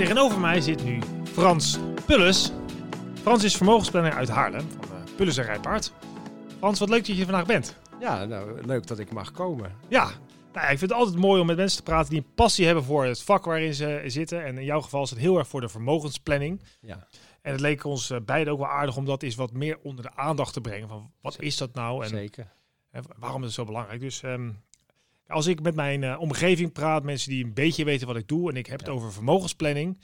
Tegenover mij zit nu Frans Pulles. Frans is vermogensplanner uit Haarlem van uh, Pulles en Rijpaard. Frans, wat leuk dat je vandaag bent. Ja, nou, leuk dat ik mag komen. Ja, nou, ik vind het altijd mooi om met mensen te praten die een passie hebben voor het vak waarin ze zitten. En in jouw geval is het heel erg voor de vermogensplanning. Ja. En het leek ons eh, beiden ook wel aardig om dat eens wat meer onder de aandacht te brengen. Van wat is dat nou en, Zeker. en waarom is het zo belangrijk? Dus ehm, als ik met mijn eh, omgeving praat, mensen die een beetje weten wat ik doe, en ik heb het over vermogensplanning,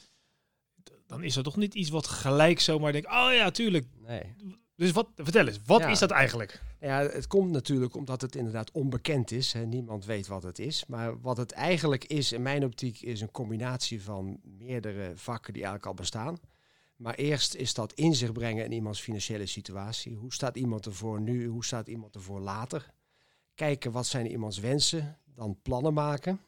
dan is dat toch niet iets wat gelijk zomaar denk, oh ja, tuurlijk. Nee. Dus wat, vertel eens, wat Ja. is dat eigenlijk? Ja, het komt natuurlijk omdat het inderdaad onbekend is. Hè. Niemand weet wat het is. Maar wat het eigenlijk is, in mijn optiek, is een combinatie van meerdere vakken die eigenlijk al bestaan. Maar eerst is dat inzicht brengen in iemands financiële situatie. Hoe staat iemand ervoor nu? Hoe staat iemand ervoor later? Kijken wat zijn iemands wensen, dan plannen maken.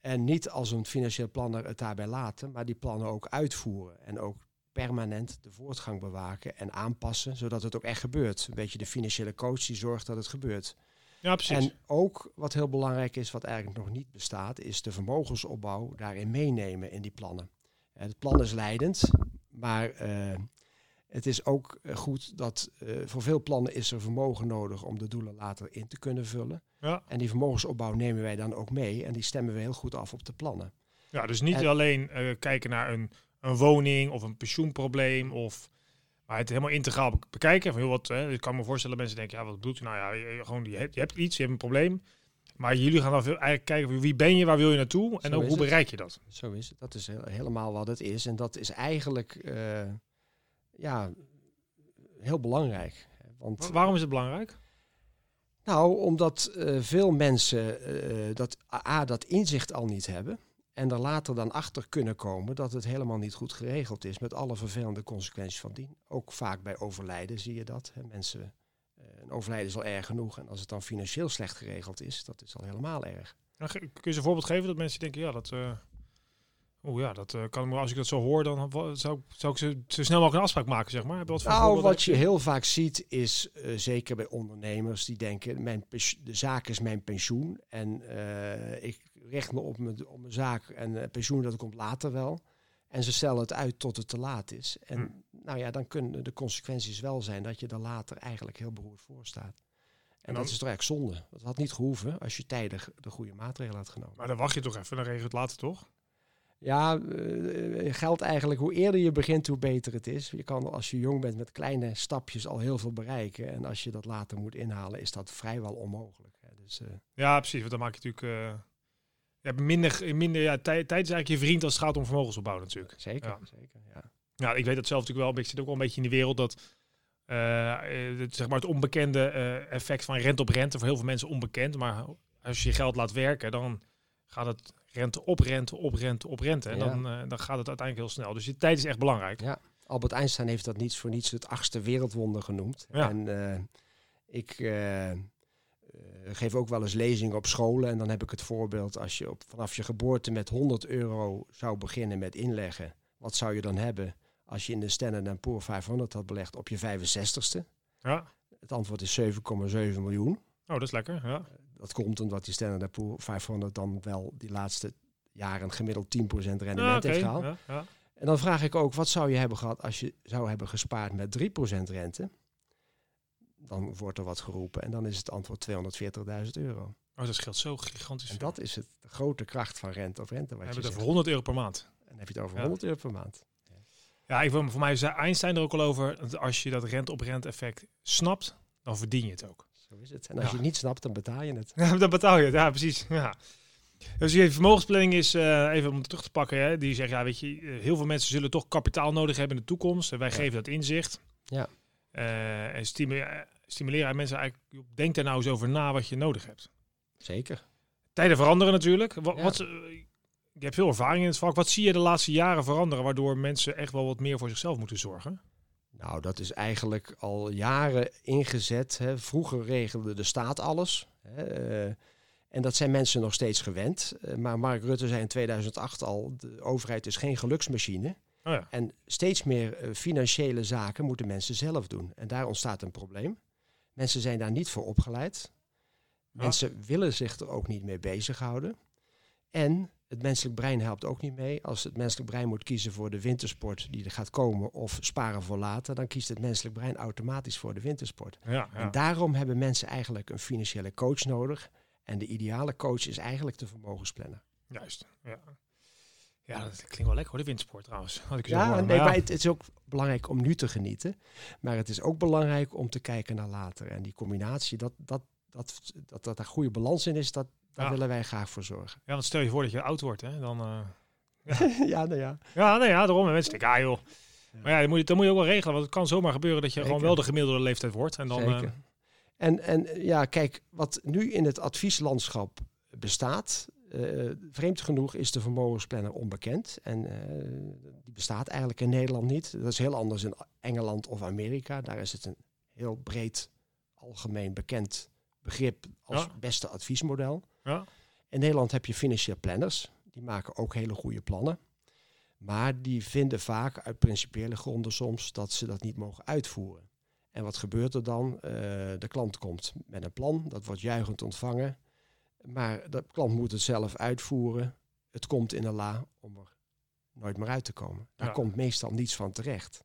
En niet als een financieel planner het daarbij laten, maar die plannen ook uitvoeren. En ook permanent de voortgang bewaken en aanpassen, zodat het ook echt gebeurt. Een beetje de financiële coach die zorgt dat het gebeurt. Ja, precies. En ook wat heel belangrijk is, wat eigenlijk nog niet bestaat, is de vermogensopbouw daarin meenemen in die plannen. Eh, Het plan is leidend, maar eh, het is ook eh, goed dat eh, voor veel plannen is er vermogen nodig om de doelen later in te kunnen vullen. ja. En die vermogensopbouw nemen wij dan ook mee en die stemmen we heel goed af op de plannen. ja, dus niet en- alleen eh, kijken naar een, een woning of een pensioenprobleem of... Maar het helemaal integraal be- bekijken. Van, joh, wat, hè, ik kan me voorstellen mensen denken, ja, wat bedoelt u? Nou ja, je, gewoon, je, hebt, je hebt iets, je hebt een probleem. Maar jullie gaan dan veel, eigenlijk kijken, van, wie ben je, waar wil je naartoe? En Zo ook hoe het. bereik je dat? Zo is het. Dat is heel- helemaal wat het is. En dat is eigenlijk ja, heel belangrijk. Want Wa- Waarom is het belangrijk? Nou, omdat eh, veel mensen eh, dat, A, dat inzicht al niet hebben. En er later dan achter kunnen komen dat het helemaal niet goed geregeld is. Met alle vervelende consequenties van dien. Ook vaak bij overlijden zie je dat. Hè. Mensen, eh, een overlijden is al erg genoeg. En als het dan financieel slecht geregeld is, dat is al helemaal erg. Nou, kun je ze een voorbeeld geven dat mensen denken, ja, dat... Oeh ja, dat eh, kan me, als ik dat zo hoor, dan zou, zou ik zo, zo snel mogelijk een afspraak maken, zeg maar. Wat Nou, wat je heel vaak ziet is, eh, zeker bij ondernemers die denken, mijn de zaak is mijn pensioen en eh, ik richt me op mijn, op mijn zaak en pensioen dat komt later wel. En ze stellen het uit tot het te laat is. En Hm. nou ja, dan kunnen de consequenties wel zijn dat je er later eigenlijk heel beroerd voor staat. En, dan- dat is toch eigenlijk zonde. Dat had niet gehoeven als je tijdig de goede maatregelen had genomen. Maar dan wacht je toch even, dan regel je het later toch? Ja, eh, geldt eigenlijk hoe eerder je begint, hoe beter het is. Je kan als je jong bent met kleine stapjes al heel veel bereiken. En als je dat later moet inhalen, is dat vrijwel onmogelijk. Dus, eh, Ja, precies, want dan maak je natuurlijk... eh, je hebt minder, minder ja, tijd, tijd is eigenlijk je vriend als het gaat om vermogensopbouw natuurlijk. zeker, Ja. zeker. Ja. Ja, ik weet dat zelf natuurlijk wel, maar ik zit ook wel een beetje in de wereld dat eh, eh, het, zeg maar het onbekende eh, effect van rente op rente voor heel veel mensen onbekend. Maar als je je geld laat werken, dan gaat het rente op rente op rente op rente. En Ja. dan, eh, dan gaat het uiteindelijk heel snel. Dus je tijd is echt belangrijk. Ja. Albert Einstein heeft dat niets voor niets het achtste wereldwonder genoemd. Ja. En eh, ik eh, geef ook wel eens lezingen op scholen. En dan heb ik het voorbeeld, als je op, vanaf je geboorte met 100 euro zou beginnen met inleggen. Wat zou je dan hebben als je in de Standard Poor 500 had belegd op je 65ste? Ja. Het antwoord is 7,7 miljoen. Oh, dat is lekker. Ja. Dat komt omdat die Standard Poor 500 dan wel die laatste jaren gemiddeld 10% rendement heeft gehaald. Ja, ja. En dan vraag ik ook, wat zou je hebben gehad als je zou hebben gespaard met 3% rente? Dan wordt er wat geroepen en dan is het antwoord 240.000 euro. Oh, dat scheelt zo gigantisch. En dat is het, de grote kracht van rente op rente. We Wat hebben je het over 100 euro per maand. En dan heb je het over Ja. 100 euro per maand. Ja, ik, wil- voor mij zei Einstein er ook al over. Dat als je dat rente op rente effect snapt, dan verdien je het ook. Zo is het. En als Ja. je het niet snapt, dan betaal je het. Ja, dan betaal je het. Ja, precies. Ja. Dus je vermogensplanning is, eh, even om het terug te pakken, hè, die zegt, ja, weet je, eh, heel veel mensen zullen toch kapitaal nodig hebben in de toekomst. En wij Ja. geven dat inzicht. Ja. Eh, en stimu- stimuleren mensen eigenlijk, denk daar nou eens over na wat je nodig hebt. Zeker. Tijden veranderen natuurlijk. Wat, Ja. wat, je hebt veel ervaring in het vak. Wat zie je de laatste jaren veranderen waardoor mensen echt wel wat meer voor zichzelf moeten zorgen? Nou, dat is eigenlijk al jaren ingezet. Hè. Vroeger regelde de staat alles. Hè. eh, en dat zijn mensen nog steeds gewend. Eh, maar Mark Rutte zei in 2008 al, de overheid is geen geluksmachine. Oh ja. En steeds meer eh, financiële zaken moeten mensen zelf doen. En daar ontstaat een probleem. Mensen zijn daar niet voor opgeleid. Ja. Mensen willen zich er ook niet mee bezighouden. En het menselijk brein helpt ook niet mee. Als het menselijk brein moet kiezen voor de wintersport die er gaat komen of sparen voor later, dan kiest het menselijk brein automatisch voor de wintersport. Ja, ja. En daarom hebben mensen eigenlijk een financiële coach nodig. En de ideale coach is eigenlijk de vermogensplanner. juist. Ja. ja, dat klinkt wel lekker hoor, de windsport trouwens. Had ik Ja, nee, Maar maar het, het is ook belangrijk om nu te genieten. Maar het is ook belangrijk om te kijken naar later. En die combinatie, dat, dat, dat, dat, dat daar goede balans in is, dat, daar Ja. willen wij graag voor zorgen. Ja, want stel je voor dat je oud wordt, hè, dan... eh, ja, nou ja. Ja, nee, ja, daarom. En mensen denken, ah joh. Maar ja, dat moet, je, dat moet je ook wel regelen. Want het kan zomaar gebeuren dat je Zeker. gewoon wel de gemiddelde leeftijd wordt. En dan, Zeker. eh, En, en ja, kijk, wat nu in het advieslandschap bestaat, eh, vreemd genoeg is de vermogensplanner onbekend. En die bestaat eigenlijk in Nederland niet. Dat is heel anders in Engeland of Amerika. Daar is het een heel breed, algemeen bekend begrip als Ja. beste adviesmodel. Ja. In Nederland heb je financieel planners. Die maken ook hele goede plannen. Maar die vinden vaak uit principiële gronden soms dat ze dat niet mogen uitvoeren. En wat gebeurt er dan? Eh, de klant komt met een plan, dat wordt juichend ontvangen. Maar de klant moet het zelf uitvoeren. Het komt in een la om er nooit meer uit te komen. Daar Ja. komt meestal niets van terecht.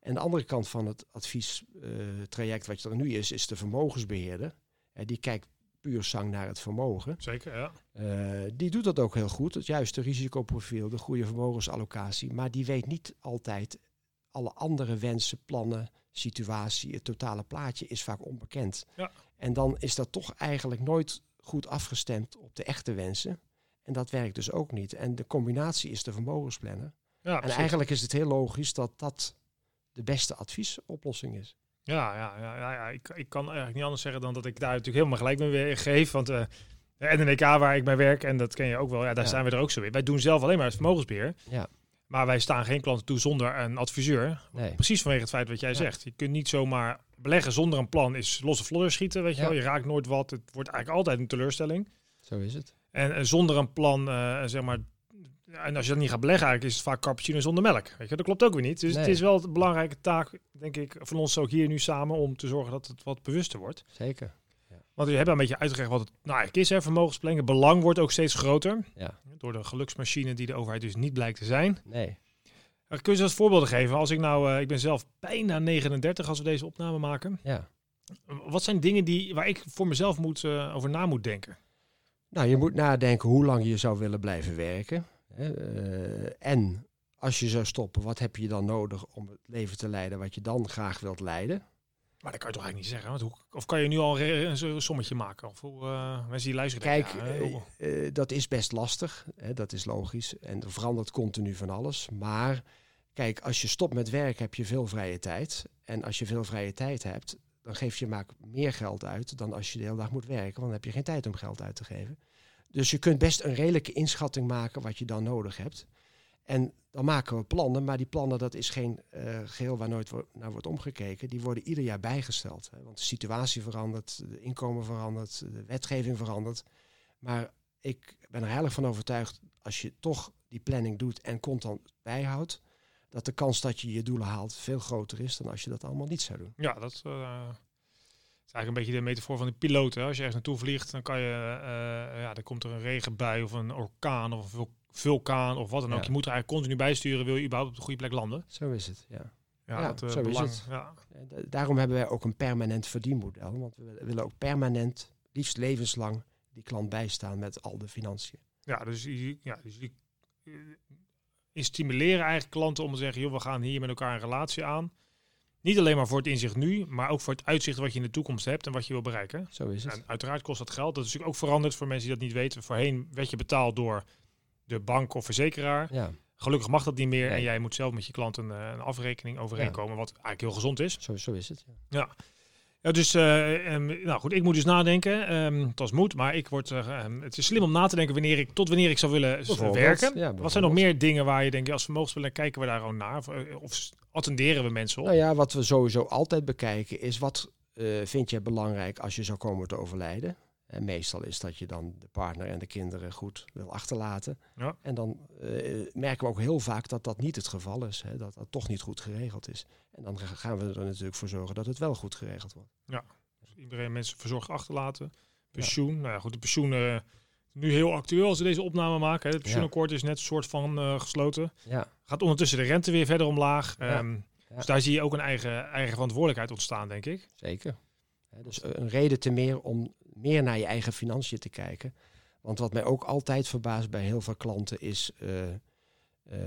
En de andere kant van het adviestraject wat er nu is, is de vermogensbeheerder. Die kijkt puur zang naar het vermogen. zeker, ja. Eh, die doet dat ook heel goed. Het juiste risicoprofiel, de goede vermogensallocatie. Maar die weet niet altijd alle andere wensen, plannen, situatie. Het totale plaatje is vaak onbekend. Ja. En dan is dat toch eigenlijk nooit goed afgestemd op de echte wensen. En dat werkt dus ook niet. En de combinatie is de vermogensplanner. Ja, en eigenlijk is het heel logisch dat dat de beste adviesoplossing is. Ja, ja, ja, ja, ja. Ik, ik kan eigenlijk niet anders zeggen dan dat ik daar natuurlijk helemaal gelijk mee weer geef. Want eh de NNK waar ik bij werk, en dat ken je ook wel, ja, daar Ja. staan we er ook zo in. Wij doen zelf alleen maar het vermogensbeheer. Ja, Maar wij staan geen klanten toe zonder een adviseur. nee. Precies vanwege het feit wat jij Ja. zegt. Je kunt niet zomaar beleggen zonder een plan is losse vlodder schieten, weet je wel. Je raakt nooit wat. Het wordt eigenlijk altijd een teleurstelling. Zo is het. En, en zonder een plan, eh, zeg maar... ja, En als je dat niet gaat beleggen, eigenlijk is het vaak cappuccino zonder melk. Weet je, dat klopt ook weer niet. Dus het is wel een belangrijke taak, denk ik, van ons ook hier nu samen om te zorgen dat het wat bewuster wordt. Zeker. Want je hebt al een beetje uitgelegd wat het nou eigenlijk is, hè, vermogensplanning. Het belang wordt ook steeds groter. Ja. Door de geluksmachine die de overheid dus niet blijkt te zijn. Nee. Maar kun je eens wat voorbeelden geven? Als ik nou, eh, ik ben zelf bijna 39 als we deze opname maken. Ja. Wat zijn dingen die, waar ik voor mezelf moet, eh, over na moet denken? Nou, je moet nadenken hoe lang je zou willen blijven werken. Eh, en als je zou stoppen, wat heb je dan nodig om het leven te leiden wat je dan graag wilt leiden? Maar dat kan je toch eigenlijk niet zeggen? Want hoe, of kan je nu al een sommetje maken? Of hoe, eh, mensen die luisteren Kijk, denken, ja, hoe- eh, dat is best lastig. Hè, dat is logisch. En er verandert continu van alles. Maar kijk, als je stopt met werk, heb je veel vrije tijd. En als je veel vrije tijd hebt, dan geef je maar meer geld uit dan als je de hele dag moet werken. Want dan heb je geen tijd om geld uit te geven. Dus je kunt best een redelijke inschatting maken wat je dan nodig hebt. En dan maken we plannen, maar die plannen dat is geen eh, geheel waar nooit naar wordt omgekeken. Die worden ieder jaar bijgesteld. Hè? Want de situatie verandert, de inkomen verandert, de wetgeving verandert. Maar ik ben er heilig van overtuigd, als je toch die planning doet en constant bijhoudt, dat de kans dat je je doelen haalt veel groter is dan als je dat allemaal niet zou doen. Ja, dat eh, is eigenlijk een beetje de metafoor van de piloot. Hè? Als je ergens naartoe vliegt, dan kan je, eh, ja, dan komt er een regenbui of een orkaan of een vul- vulkaan of wat dan ook. Ja. Je moet er eigenlijk continu bij sturen, wil je überhaupt op de goede plek landen. Zo is het, ja. Ja, Ja, dat, eh, zo is het. Ja. Daarom hebben wij ook een permanent verdienmodel. Want we willen ook permanent, liefst levenslang, die klant bijstaan met al de financiën. Ja, dus, ja, dus eh, die stimuleren eigenlijk klanten om te zeggen, joh, we gaan hier met elkaar een relatie aan. Niet alleen maar voor het inzicht nu, maar ook voor het uitzicht wat je in de toekomst hebt en wat je wil bereiken. Zo is het. En uiteraard kost dat geld. Dat is natuurlijk ook veranderd voor mensen die dat niet weten. Voorheen werd je betaald door de bank of verzekeraar. Ja, Gelukkig mag dat niet meer Nee. en jij moet zelf met je klant een, eh, een afrekening overeenkomen, wat eigenlijk heel gezond is. zo, zo is het. Ja. Ja. Ja, dus uh, um, nou goed, ik moet dus nadenken. Um, het was moed, maar ik word, uh, um, het is slim om na te denken wanneer ik, tot wanneer ik zou willen werken. Ja, wat zijn nog meer dingen waar je denkt, als vermogensbelegger kijken we daar gewoon naar? Of, of, attenderen we mensen op? Nou ja, wat we sowieso altijd bekijken is wat uh, vind je belangrijk als je zou komen te overlijden? En meestal is dat je dan de partner en de kinderen goed wil achterlaten. Ja. En dan uh, merken we ook heel vaak dat dat niet het geval is. Hè, dat dat toch niet goed geregeld is. En dan gaan we er natuurlijk voor zorgen dat het wel goed geregeld wordt. Ja, dus iedereen mensen verzorgd achterlaten. Pensioen, ja. nou ja, goed, de pensioen uh, nu heel actueel als we deze opname maken. Hè. Het pensioenakkoord is net een soort van uh, gesloten. Ja. Gaat ondertussen de rente weer verder omlaag. Um, dus daar zie je ook een eigen, eigen verantwoordelijkheid ontstaan, denk ik. Zeker. dus een reden te meer om meer naar je eigen financiën te kijken. Want wat mij ook altijd verbaast bij heel veel klanten is... Uh,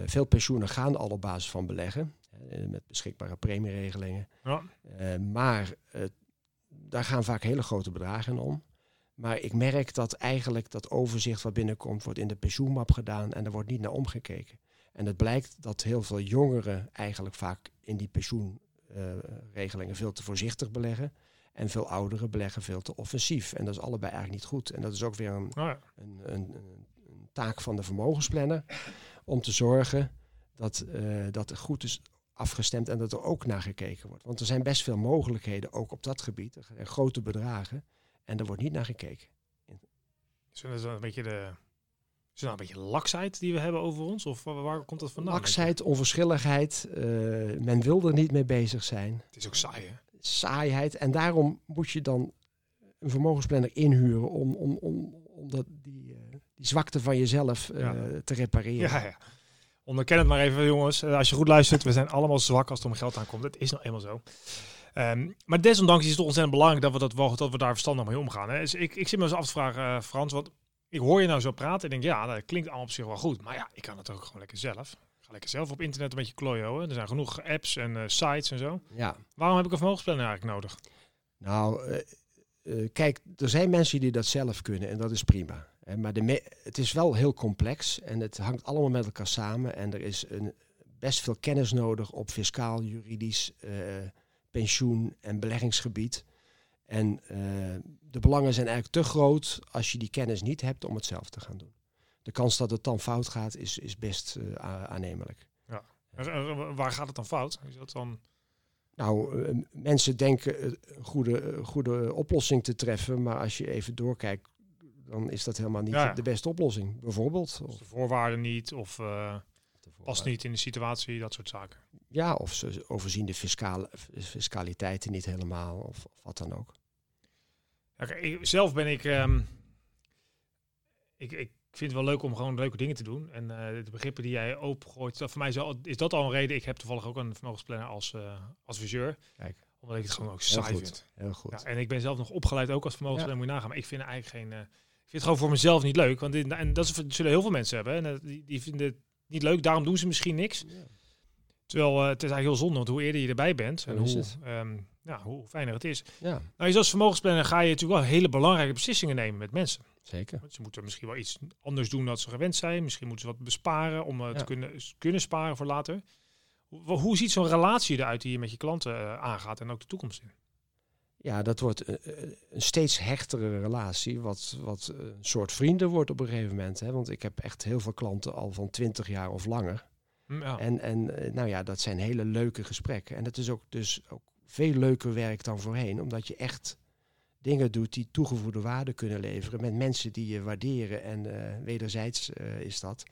veel pensioenen gaan al op basis van beleggen. met beschikbare premieregelingen. Ja. Maar daar gaan vaak hele grote bedragen om. Maar ik merk dat eigenlijk dat overzicht wat binnenkomt... wordt in de pensioenmap gedaan en er wordt niet naar omgekeken. En het blijkt dat heel veel jongeren eigenlijk vaak in die pensioenregelingen veel te voorzichtig beleggen. En veel ouderen beleggen veel te offensief. En dat is allebei eigenlijk niet goed. En dat is ook weer een, oh een, een, een taak van de vermogensplanner. Om te zorgen dat, uh, dat het goed is afgestemd en dat er ook naar gekeken wordt. Want er zijn best veel mogelijkheden ook op dat gebied. Er zijn grote bedragen en er wordt niet naar gekeken. Dus dat is een beetje de, is het nou een beetje laksheid die we hebben over ons? Of waar, komt dat vandaan? Laksheid, onverschilligheid. Uh, men wil er niet mee bezig zijn. Het is ook saai, hè? Saaiheid. En daarom moet je dan een vermogensplanner inhuren om, om, om, om dat, die, uh, die zwakte van jezelf uh, te repareren. Ja, ja. Onderken het maar even, jongens. als je goed luistert, we zijn allemaal zwak als het om geld aankomt. Het is nou eenmaal zo. Um, maar desondanks is het toch ontzettend belangrijk dat we, dat, dat we daar verstandig mee omgaan. Hè. Dus ik, ik zit me eens af te vragen, Frans, wat ik hoor je nou zo praten en denk, ja, dat klinkt allemaal op zich wel goed. Maar ja, ik kan het ook gewoon lekker zelf. Ik ga lekker zelf op internet een beetje klooien. Er zijn genoeg apps en uh, sites en zo. Ja. Waarom heb ik een vermogensplanner eigenlijk nodig? Nou, uh, uh, kijk, er zijn mensen die dat zelf kunnen en dat is prima. maar de het is wel heel complex en het hangt allemaal met elkaar samen. En er is een, best veel kennis nodig op fiscaal, juridisch, pensioen en beleggingsgebied. En uh, de belangen zijn eigenlijk te groot als je die kennis niet hebt om het zelf te gaan doen. De kans dat het dan fout gaat is, is best uh, aannemelijk. Ja. Waar gaat het dan fout? Is dat dan... Nou, uh, mensen denken een goede, goede oplossing te treffen, maar als je even doorkijkt, dan is dat helemaal niet ja. de beste oplossing. Bijvoorbeeld. Of de voorwaarden niet, of past niet in de situatie, dat soort zaken. Ja, of ze overzien de fiscale, fiscaliteiten niet helemaal, of, of wat dan ook. Okay, zelf ben ik, um, ik, ik vind het wel leuk om gewoon leuke dingen te doen. En uh, de begrippen die jij opengooit, voor mij is, is dat al een reden. Ik heb toevallig ook een vermogensplanner als uh, adviseur. Kijk. Omdat ik het gewoon ook saai heel vind. Heel goed. Ja, en ik ben zelf nog opgeleid ook als vermogensplanner, ja. moet je nagaan. Maar ik vind eigenlijk geen... Uh, ik vind het gewoon voor mezelf niet leuk. Want dit, en dat zullen heel veel mensen hebben. En die, die vinden het niet leuk, daarom doen ze misschien niks. Ja. Terwijl uh, het is eigenlijk heel zonde, want hoe eerder je erbij bent en hoe, um, ja, hoe fijner het is. Ja. Nou, je als vermogensplanner ga je natuurlijk wel hele belangrijke beslissingen nemen met mensen. Zeker. Want ze moeten misschien wel iets anders doen dan ze gewend zijn. Misschien moeten ze wat besparen om uh, ja. te kunnen, kunnen sparen voor later. Hoe, hoe ziet zo'n relatie eruit die je met je klanten uh, aangaat en ook de toekomst in? Ja, dat wordt een, een steeds hechtere relatie, wat, wat een soort vrienden wordt op een gegeven moment. Hè? Want ik heb echt heel veel klanten al van 20 jaar of langer. Ja. En, en nou ja, dat zijn hele leuke gesprekken. En dat is ook dus ook veel leuker werk dan voorheen, omdat je echt dingen doet die toegevoegde waarde kunnen leveren met mensen die je waarderen en uh, wederzijds uh, is dat.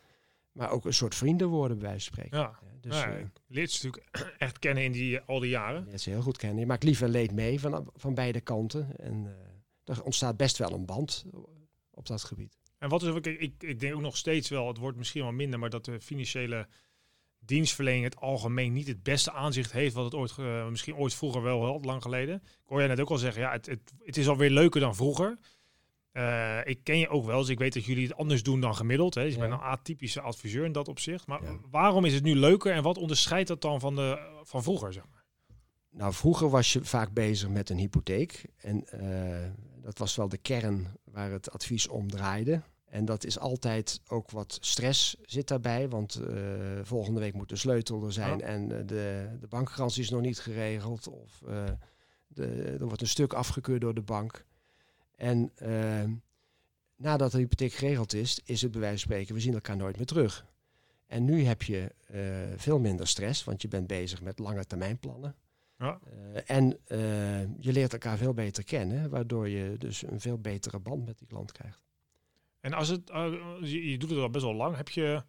Maar ook een soort vrienden worden bij wijze van spreken. Ja, dus, ja, uh, leert ze natuurlijk echt kennen in die al die jaren. Ja, ze heel goed kennen. Je maakt liever leed mee van, van beide kanten. En er ontstaat best wel een band op dat gebied. En wat is, ik, ik, ik denk ook nog steeds wel, het wordt misschien wel minder, maar dat de financiële dienstverlening het algemeen niet het beste aanzicht heeft wat het ooit, uh, misschien ooit vroeger wel had, lang geleden. Ik hoor jij net ook al zeggen, ja, het, het, het is alweer leuker dan vroeger. Uh, ik ken je ook wel, dus ik weet dat jullie het anders doen dan gemiddeld. Hè. Dus ja. ik ben een atypische adviseur in dat opzicht. Maar ja. waarom is het nu leuker en wat onderscheidt dat dan van, de, van vroeger, zeg maar? Nou, vroeger was je vaak bezig met een hypotheek. En uh, dat was wel de kern waar het advies om draaide. En dat is altijd ook wat stress zit daarbij, want uh, volgende week moet de sleutel er zijn oh. en uh, de, de bankgarantie is nog niet geregeld. Of uh, De, er wordt een stuk afgekeurd door de bank. En uh, nadat de hypotheek geregeld is, is het bij wijze van spreken, we zien elkaar nooit meer terug. En nu heb je uh, veel minder stress, want je bent bezig met lange termijnplannen. Ja. Uh, en je leert elkaar veel beter kennen, waardoor je dus een veel betere band met die klant krijgt. En als het, je, je doet het al best wel lang, heb je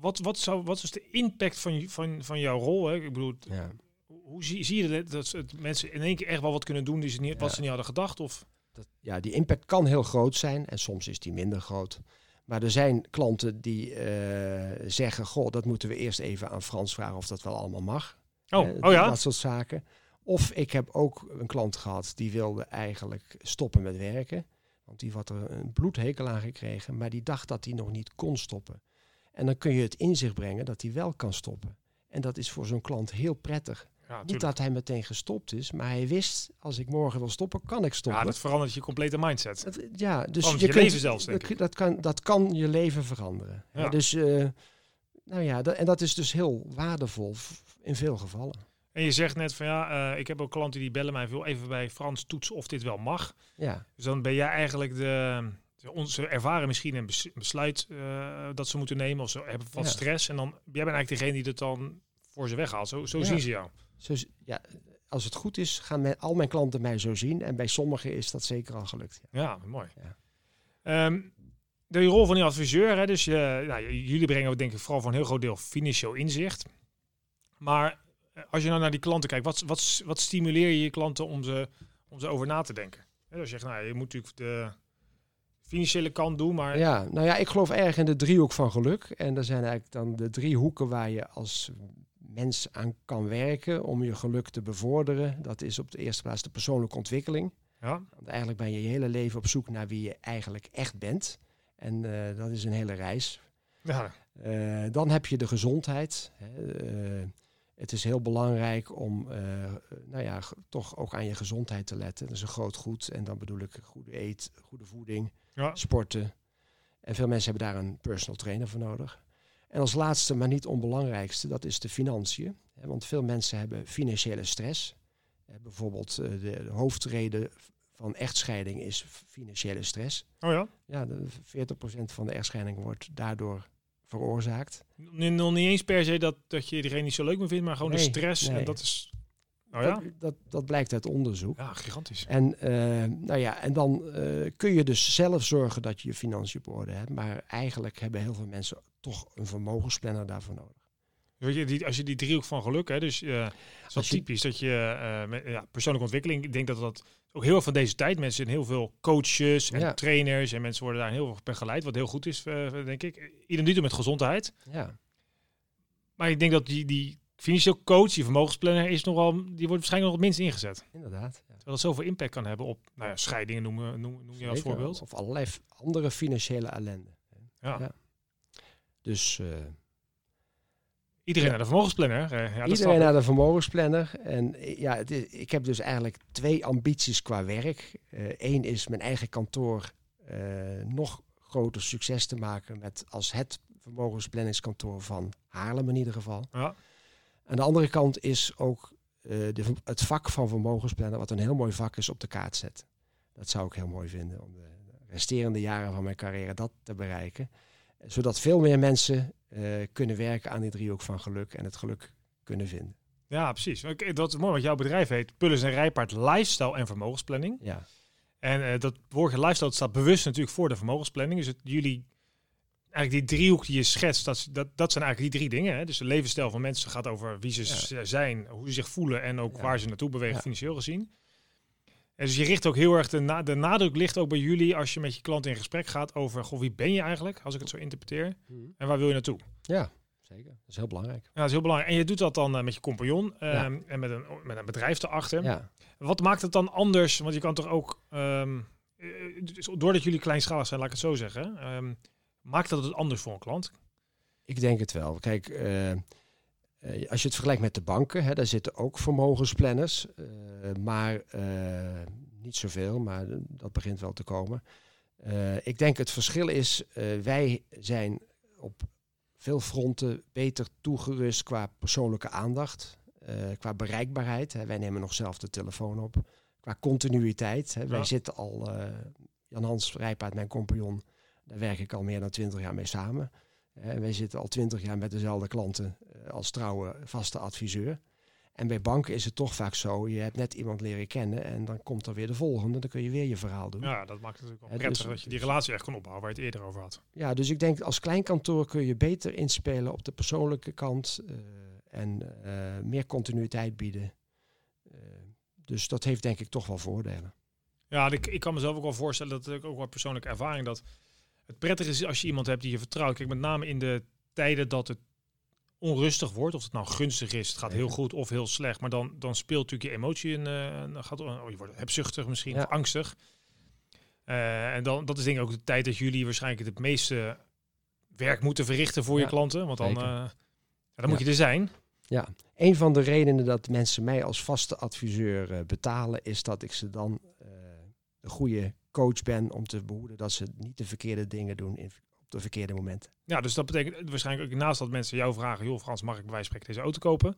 wat, wat, zou, wat is de impact van, van, van jouw rol? Hè? Ik bedoel, ja. Hoe zie, zie je dat, dat mensen in één keer echt wel wat kunnen doen die ze niet, wat ze niet hadden gedacht? Of? Dat, ja, die impact kan heel groot zijn en soms is die minder groot. Maar er zijn klanten die uh, zeggen: Goh, dat moeten we eerst even aan Frans vragen of dat wel allemaal mag. Oh, uh, oh ja. Dat soort zaken. Of ik heb ook een klant gehad die wilde eigenlijk stoppen met werken. Want die had er een bloedhekel aan gekregen, maar die dacht dat hij nog niet kon stoppen. En dan kun je het in zich brengen dat hij wel kan stoppen. En dat is voor zo'n klant heel prettig. Ja, Niet dat hij meteen gestopt is, maar hij wist, als ik morgen wil stoppen, kan ik stoppen. Ja, dat verandert je complete mindset. Dat, ja, dus je, je kunt, leven zelfs, dat, dat, kan, dat kan je leven veranderen. Ja. dus, uh, nou ja, dat, en dat is dus heel waardevol in veel gevallen. En je zegt net van ja, uh, ik heb ook klanten die bellen mij veel even bij Frans toetsen of dit wel mag. Ja. Dus dan ben jij eigenlijk de, ze ervaren misschien een besluit uh, dat ze moeten nemen of ze hebben wat stress. En dan jij bent eigenlijk degene die het dan voor ze weghaalt. Zo, zo zien ze jou. Zo, ja, als het goed is, gaan mijn, al mijn klanten mij zo zien. En bij sommigen is dat zeker al gelukt. Ja, ja mooi. Ja. Um, de rol van die adviseur, hè, dus uh, nou, jullie brengen denk ik vooral voor een heel groot deel financieel inzicht. Maar eh, als je nou naar die klanten kijkt, wat, wat, wat stimuleer je je klanten om ze, om ze over na te denken? He, als je zegt, nou, je moet natuurlijk de, financiële kant doen. Maar... Ja, nou ja, ik geloof erg in de driehoek van geluk. En dat zijn eigenlijk dan de drie hoeken waar je als mens aan kan werken om je geluk te bevorderen. Dat is op de eerste plaats de persoonlijke ontwikkeling. Ja. Want eigenlijk ben je je hele leven op zoek naar wie je eigenlijk echt bent. En uh, dat is een hele reis. Ja. Uh, dan heb je de gezondheid. Uh, het is heel belangrijk om nou ja, toch ook aan je gezondheid te letten. Dat is een groot goed. En dan bedoel ik goede eet, goede voeding, ja. sporten. En veel mensen hebben daar een personal trainer voor nodig. En als laatste, maar niet onbelangrijkste, dat is de financiën. Want veel mensen hebben financiële stress. Bijvoorbeeld eh, de hoofdreden van echtscheiding is financiële stress. Oh ja? Ja, 40% van de echtscheiding wordt daardoor veroorzaakt. Nog niet eens per se dat, dat je iedereen niet zo leuk meer vindt, maar gewoon de stress. En dat is Oh ja? dat, dat, dat, blijkt uit onderzoek. Ja, gigantisch. En, uh, nou ja, en dan uh, kun je dus zelf zorgen dat je je financiën op orde hebt. Maar eigenlijk hebben heel veel mensen toch een vermogensplanner daarvoor nodig. Weet je, die, als je die driehoek van geluk, hè, dus uh, is wel typisch dat je met, ja, persoonlijke ontwikkeling, ik denk dat dat ook heel veel van deze tijd, mensen zijn heel veel coaches en ja. trainers en mensen worden daar heel veel begeleid, wat heel goed is, denk ik. Ieder niet met gezondheid. Ja. Maar ik denk dat die, die financieel coach, die vermogensplanner, is nogal, die wordt waarschijnlijk nog het minst ingezet. Inderdaad. Ja. Terwijl het zoveel impact kan hebben op nou ja, scheidingen, noemen noem, noem je als voorbeeld. Of allerlei andere financiële ellende. Ja. Dus... Uh, Iedereen naar de vermogensplanner. Uh, ja, Iedereen naar de vermogensplanner. En ja, het is, ik heb dus eigenlijk twee ambities qua werk. Eén uh, is mijn eigen kantoor nog groter succes te maken met als het vermogensplanningskantoor van Haarlem in ieder geval. Ja. Aan de andere kant is ook uh, de, het vak van vermogensplannen, wat een heel mooi vak is, op de kaart zetten. Dat zou ik heel mooi vinden om de resterende jaren van mijn carrière dat te bereiken. Zodat veel meer mensen uh, kunnen werken aan die driehoek van geluk en het geluk kunnen vinden. Ja, precies. Dat is mooi, want jouw bedrijf heet Pullis en Rijpaard Lifestyle en Vermogensplanning. Ja. En uh, dat woordje lifestyle staat bewust natuurlijk voor de vermogensplanning. Dus het, jullie eigenlijk die driehoek die je schetst, dat, dat, dat zijn eigenlijk die drie dingen. Hè? Dus de levensstijl van mensen gaat over wie ze zijn, hoe ze zich voelen en ook waar ze naartoe bewegen, financieel gezien. En dus je richt ook heel erg, de, na, de nadruk ligt ook bij jullie als je met je klant in gesprek gaat over, goh, wie ben je eigenlijk, als ik het zo interpreteer, mhm. en waar wil je naartoe? Ja, zeker. Dat is heel belangrijk. Ja, dat is heel belangrijk. En je doet dat dan uh, met je compagnon um, en met een, met een bedrijf erachter. Ja. Wat maakt het dan anders? Want je kan toch ook, um, doordat jullie kleinschalig zijn, laat ik het zo zeggen, um, Maakt dat het anders voor een klant? Ik denk het wel. Kijk, uh, als je het vergelijkt met de banken, hè, daar zitten ook vermogensplanners, uh, maar niet zoveel, maar dat begint wel te komen. ik denk het verschil is, wij zijn op veel fronten beter toegerust qua persoonlijke aandacht. eh, qua bereikbaarheid. Hè. Wij nemen nog zelf de telefoon op. Qua continuïteit. Hè. Wij zitten al, eh, Jan-Hans Rijpaard, mijn compagnon, daar werk ik al meer dan twintig jaar mee samen. Wij zitten al twintig jaar met dezelfde klanten eh, als trouwe vaste adviseur. En bij banken is het toch vaak zo, je hebt net iemand leren kennen en dan komt er weer de volgende. Dan kun je weer je verhaal doen. Ja, dat maakt het natuurlijk wel prettig dus- dat je die relatie echt kon opbouwen waar je het eerder over had. Ja, dus ik denk als klein kantoor kun je beter inspelen op de persoonlijke kant eh, en eh, meer continuïteit bieden. Dus dat heeft denk ik toch wel voordelen. Ja, ik, ik kan mezelf ook wel voorstellen, dat ik ook wel persoonlijke ervaring, dat het prettig is als je iemand hebt die je vertrouwt. Kijk, met name in de tijden dat het onrustig wordt, of het nou gunstig is, het gaat heel goed of heel slecht, maar dan, dan speelt natuurlijk je emotie in, eh, dan gaat, oh, je wordt hebzuchtig misschien, Ja. of angstig. Eh, en dan, dat is denk ik ook de tijd dat jullie waarschijnlijk het meeste werk moeten verrichten voor je klanten, want dan, eh, ja, dan moet je er zijn. Ja, een van de redenen dat mensen mij als vaste adviseur eh, betalen, is dat ik ze dan de goede coach ben om te behoeden dat ze niet de verkeerde dingen doen in, op de verkeerde momenten. Ja, dus dat betekent waarschijnlijk ook naast dat mensen jou vragen, joh Frans, mag ik bij wijze van spreken deze auto kopen?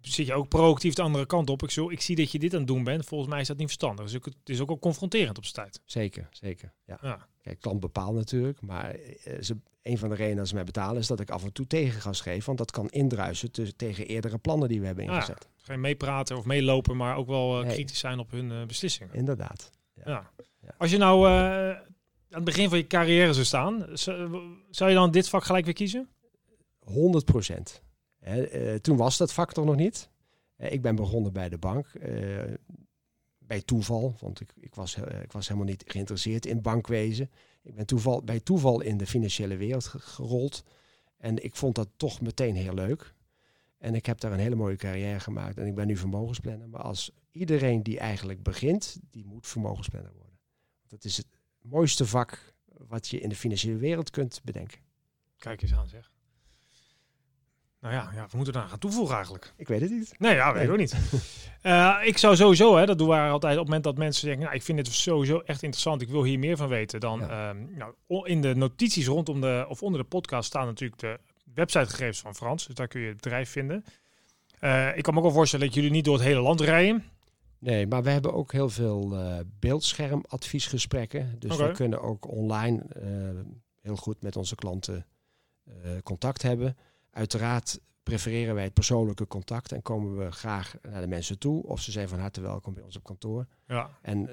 Zit je ook proactief de andere kant op? Ik, zo, ik zie dat je dit aan het doen bent. Volgens mij is dat niet verstandig. Dus het is ook wel confronterend op zijn tijd. Zeker, zeker. Ja. Ja. Kijk, klant bepaalt natuurlijk, maar eh, ze, een van de redenen dat ze mij betalen is dat ik af en toe tegengas geef, want dat kan indruisen tussen- tegen eerdere plannen die we hebben Ja. ingezet. Geen meepraten of meelopen, maar ook wel eh, kritisch zijn op hun eh, beslissingen. Inderdaad. Ja. Ja. Als je nou eh, aan het begin van je carrière zou staan, zou, je dan dit vak gelijk weer kiezen? 100 procent. toen was dat factor nog niet. Eh, ik ben begonnen bij de bank. eh, bij toeval, want ik, ik, was, eh, ik was helemaal niet geïnteresseerd in bankwezen. Ik ben toeval, bij toeval in de financiële wereld ge- gerold. En ik vond dat toch meteen heel leuk. En ik heb daar een hele mooie carrière gemaakt. En ik ben nu vermogensplanner. Maar als iedereen die eigenlijk begint, die moet vermogensplanner worden. Het is het mooiste vak wat je in de financiële wereld kunt bedenken. Kijk eens aan zeg. Nou ja, ja we moeten eraan gaan toevoegen eigenlijk. Ik weet het niet. Nee, ja, weet ik Nee. ook niet. Eh, ik zou sowieso, hè, dat doen we altijd op het moment dat mensen zeggen, nou, ik vind dit sowieso echt interessant, ik wil hier meer van weten. Dan Ja. ehm, nou, in de notities rondom de, of onder de podcast staan natuurlijk de websitegegevens van Frans. Dus daar kun je het bedrijf vinden. Eh, ik kan me ook wel voorstellen dat jullie niet door het hele land rijden. Nee, maar we hebben ook heel veel eh beeldschermadviesgesprekken. Dus we kunnen ook online eh, heel goed met onze klanten eh, contact hebben. Uiteraard prefereren wij het persoonlijke contact en komen we graag naar de mensen toe. Of ze zijn van harte welkom bij ons op kantoor. Ja. En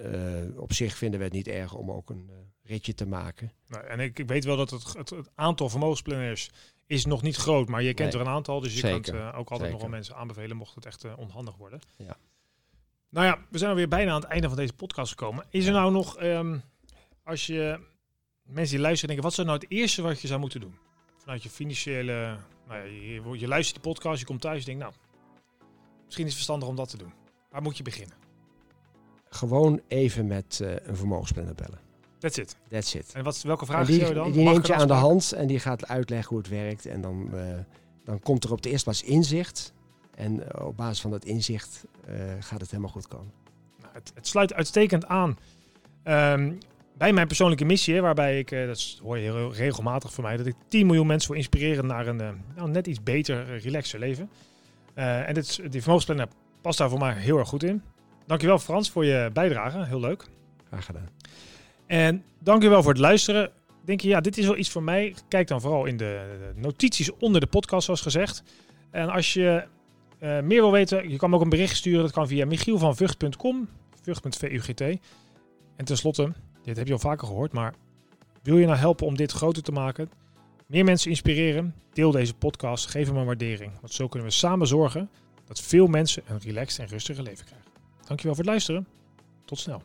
op zich vinden we het niet erg om ook een ritje te maken. Nou, en ik, ik weet wel dat het, het, het aantal vermogensplanners is nog niet groot, maar je kent Nee. er een aantal. Dus je Zeker. kunt ook altijd nog wel mensen aanbevelen mocht het echt onhandig worden. Ja. Nou ja, we zijn alweer bijna aan het einde van deze podcast gekomen. Is er nou nog, ehm, als je mensen die luisteren denken, wat zou nou het eerste wat je zou moeten doen? Vanuit je financiële, nou ja, je, je luistert die podcast, je komt thuis en denkt, nou, misschien is het verstandig om dat te doen. Waar moet je beginnen? Gewoon even met eh, een vermogensplanner bellen. That's it. That's it. En wat, welke die stel je dan? die neemt je aan de hand en die gaat uitleggen hoe het werkt. En dan, eh, dan komt er op de eerste plaats inzicht. En eh, op basis van dat inzicht eh, gaat het helemaal goed komen. Nou, het, het sluit uitstekend aan ehm, bij mijn persoonlijke missie, waarbij ik, eh, dat hoor je heel regelmatig van mij, dat ik 10 miljoen mensen wil inspireren naar een nou, net iets beter, relaxer leven. En dit, die vermogensplanner past daar voor mij heel erg goed in. Dankjewel Frans voor je bijdrage, heel leuk. Graag gedaan. En dankjewel voor het luisteren. Denk je, ja, dit is wel iets voor mij? Kijk dan vooral in de notities onder de podcast, zoals gezegd. En als je eh, meer wil weten, je kan me ook een bericht sturen. Dat kan via michielvanvugt.com, vugt.vugt. En tenslotte, dit heb je al vaker gehoord, maar wil je nou helpen om dit groter te maken? Meer mensen inspireren? Deel deze podcast, geef hem een waardering. Want zo kunnen we samen zorgen dat veel mensen een relaxed en rustiger leven krijgen. Dankjewel voor het luisteren. Tot snel.